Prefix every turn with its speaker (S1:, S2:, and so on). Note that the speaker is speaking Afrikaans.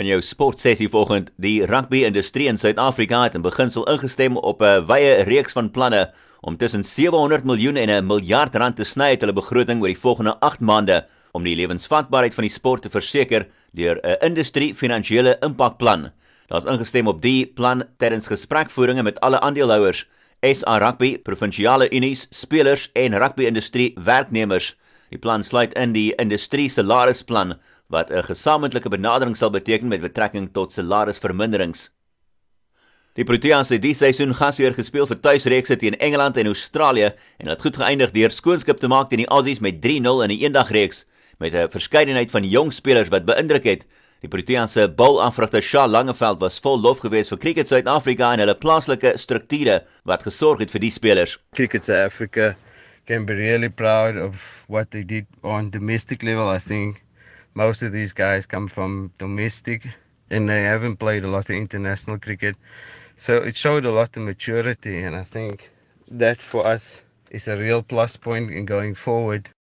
S1: In jou sportsessie vanoggend, die rugby-industrie in Suid-Afrika het in beginsel ingestem op 'n wye reeks van planne om tussen 700 miljoen en 'n miljard rand te sny uit hulle begroting oor die volgende 8 maande om die lewensvatbaarheid van die sport te verseker deur 'n industrie-finansiële impakplan. Daar's ingestem op die plan tydens gesprekvoeringe met alle aandeelhouers, SA Rugby, provinsiale unies, spelers en rugby-industrie werknemers. Die plan sluit in die industrie salarisplan wat 'n gesamentlike benadering sal beteken met betrekking tot salarisverminderings. Die Proteas het die seisoen gasheer gespeel vir tuisreekse teen Engeland en Australië en het goed geëindig deur skoonskip te maak teen die Aussies met 3-0 in 'n eendagreeks met 'n verskeidenheid van jong spelers wat beïndruk het. Die Proteas se balaanvrugter Shaal Langeveld was vol lof geweest vir Cricket Suid-Afrika en hulle plaaslike strukture wat gesorg het vir die spelers.
S2: Cricket South Africa can be really proud of what they did on domestic level I think most of these guys come from domestic and they haven't played a lot of international cricket. So it showed a lot of maturity, and I think that for us is a real plus point in going forward.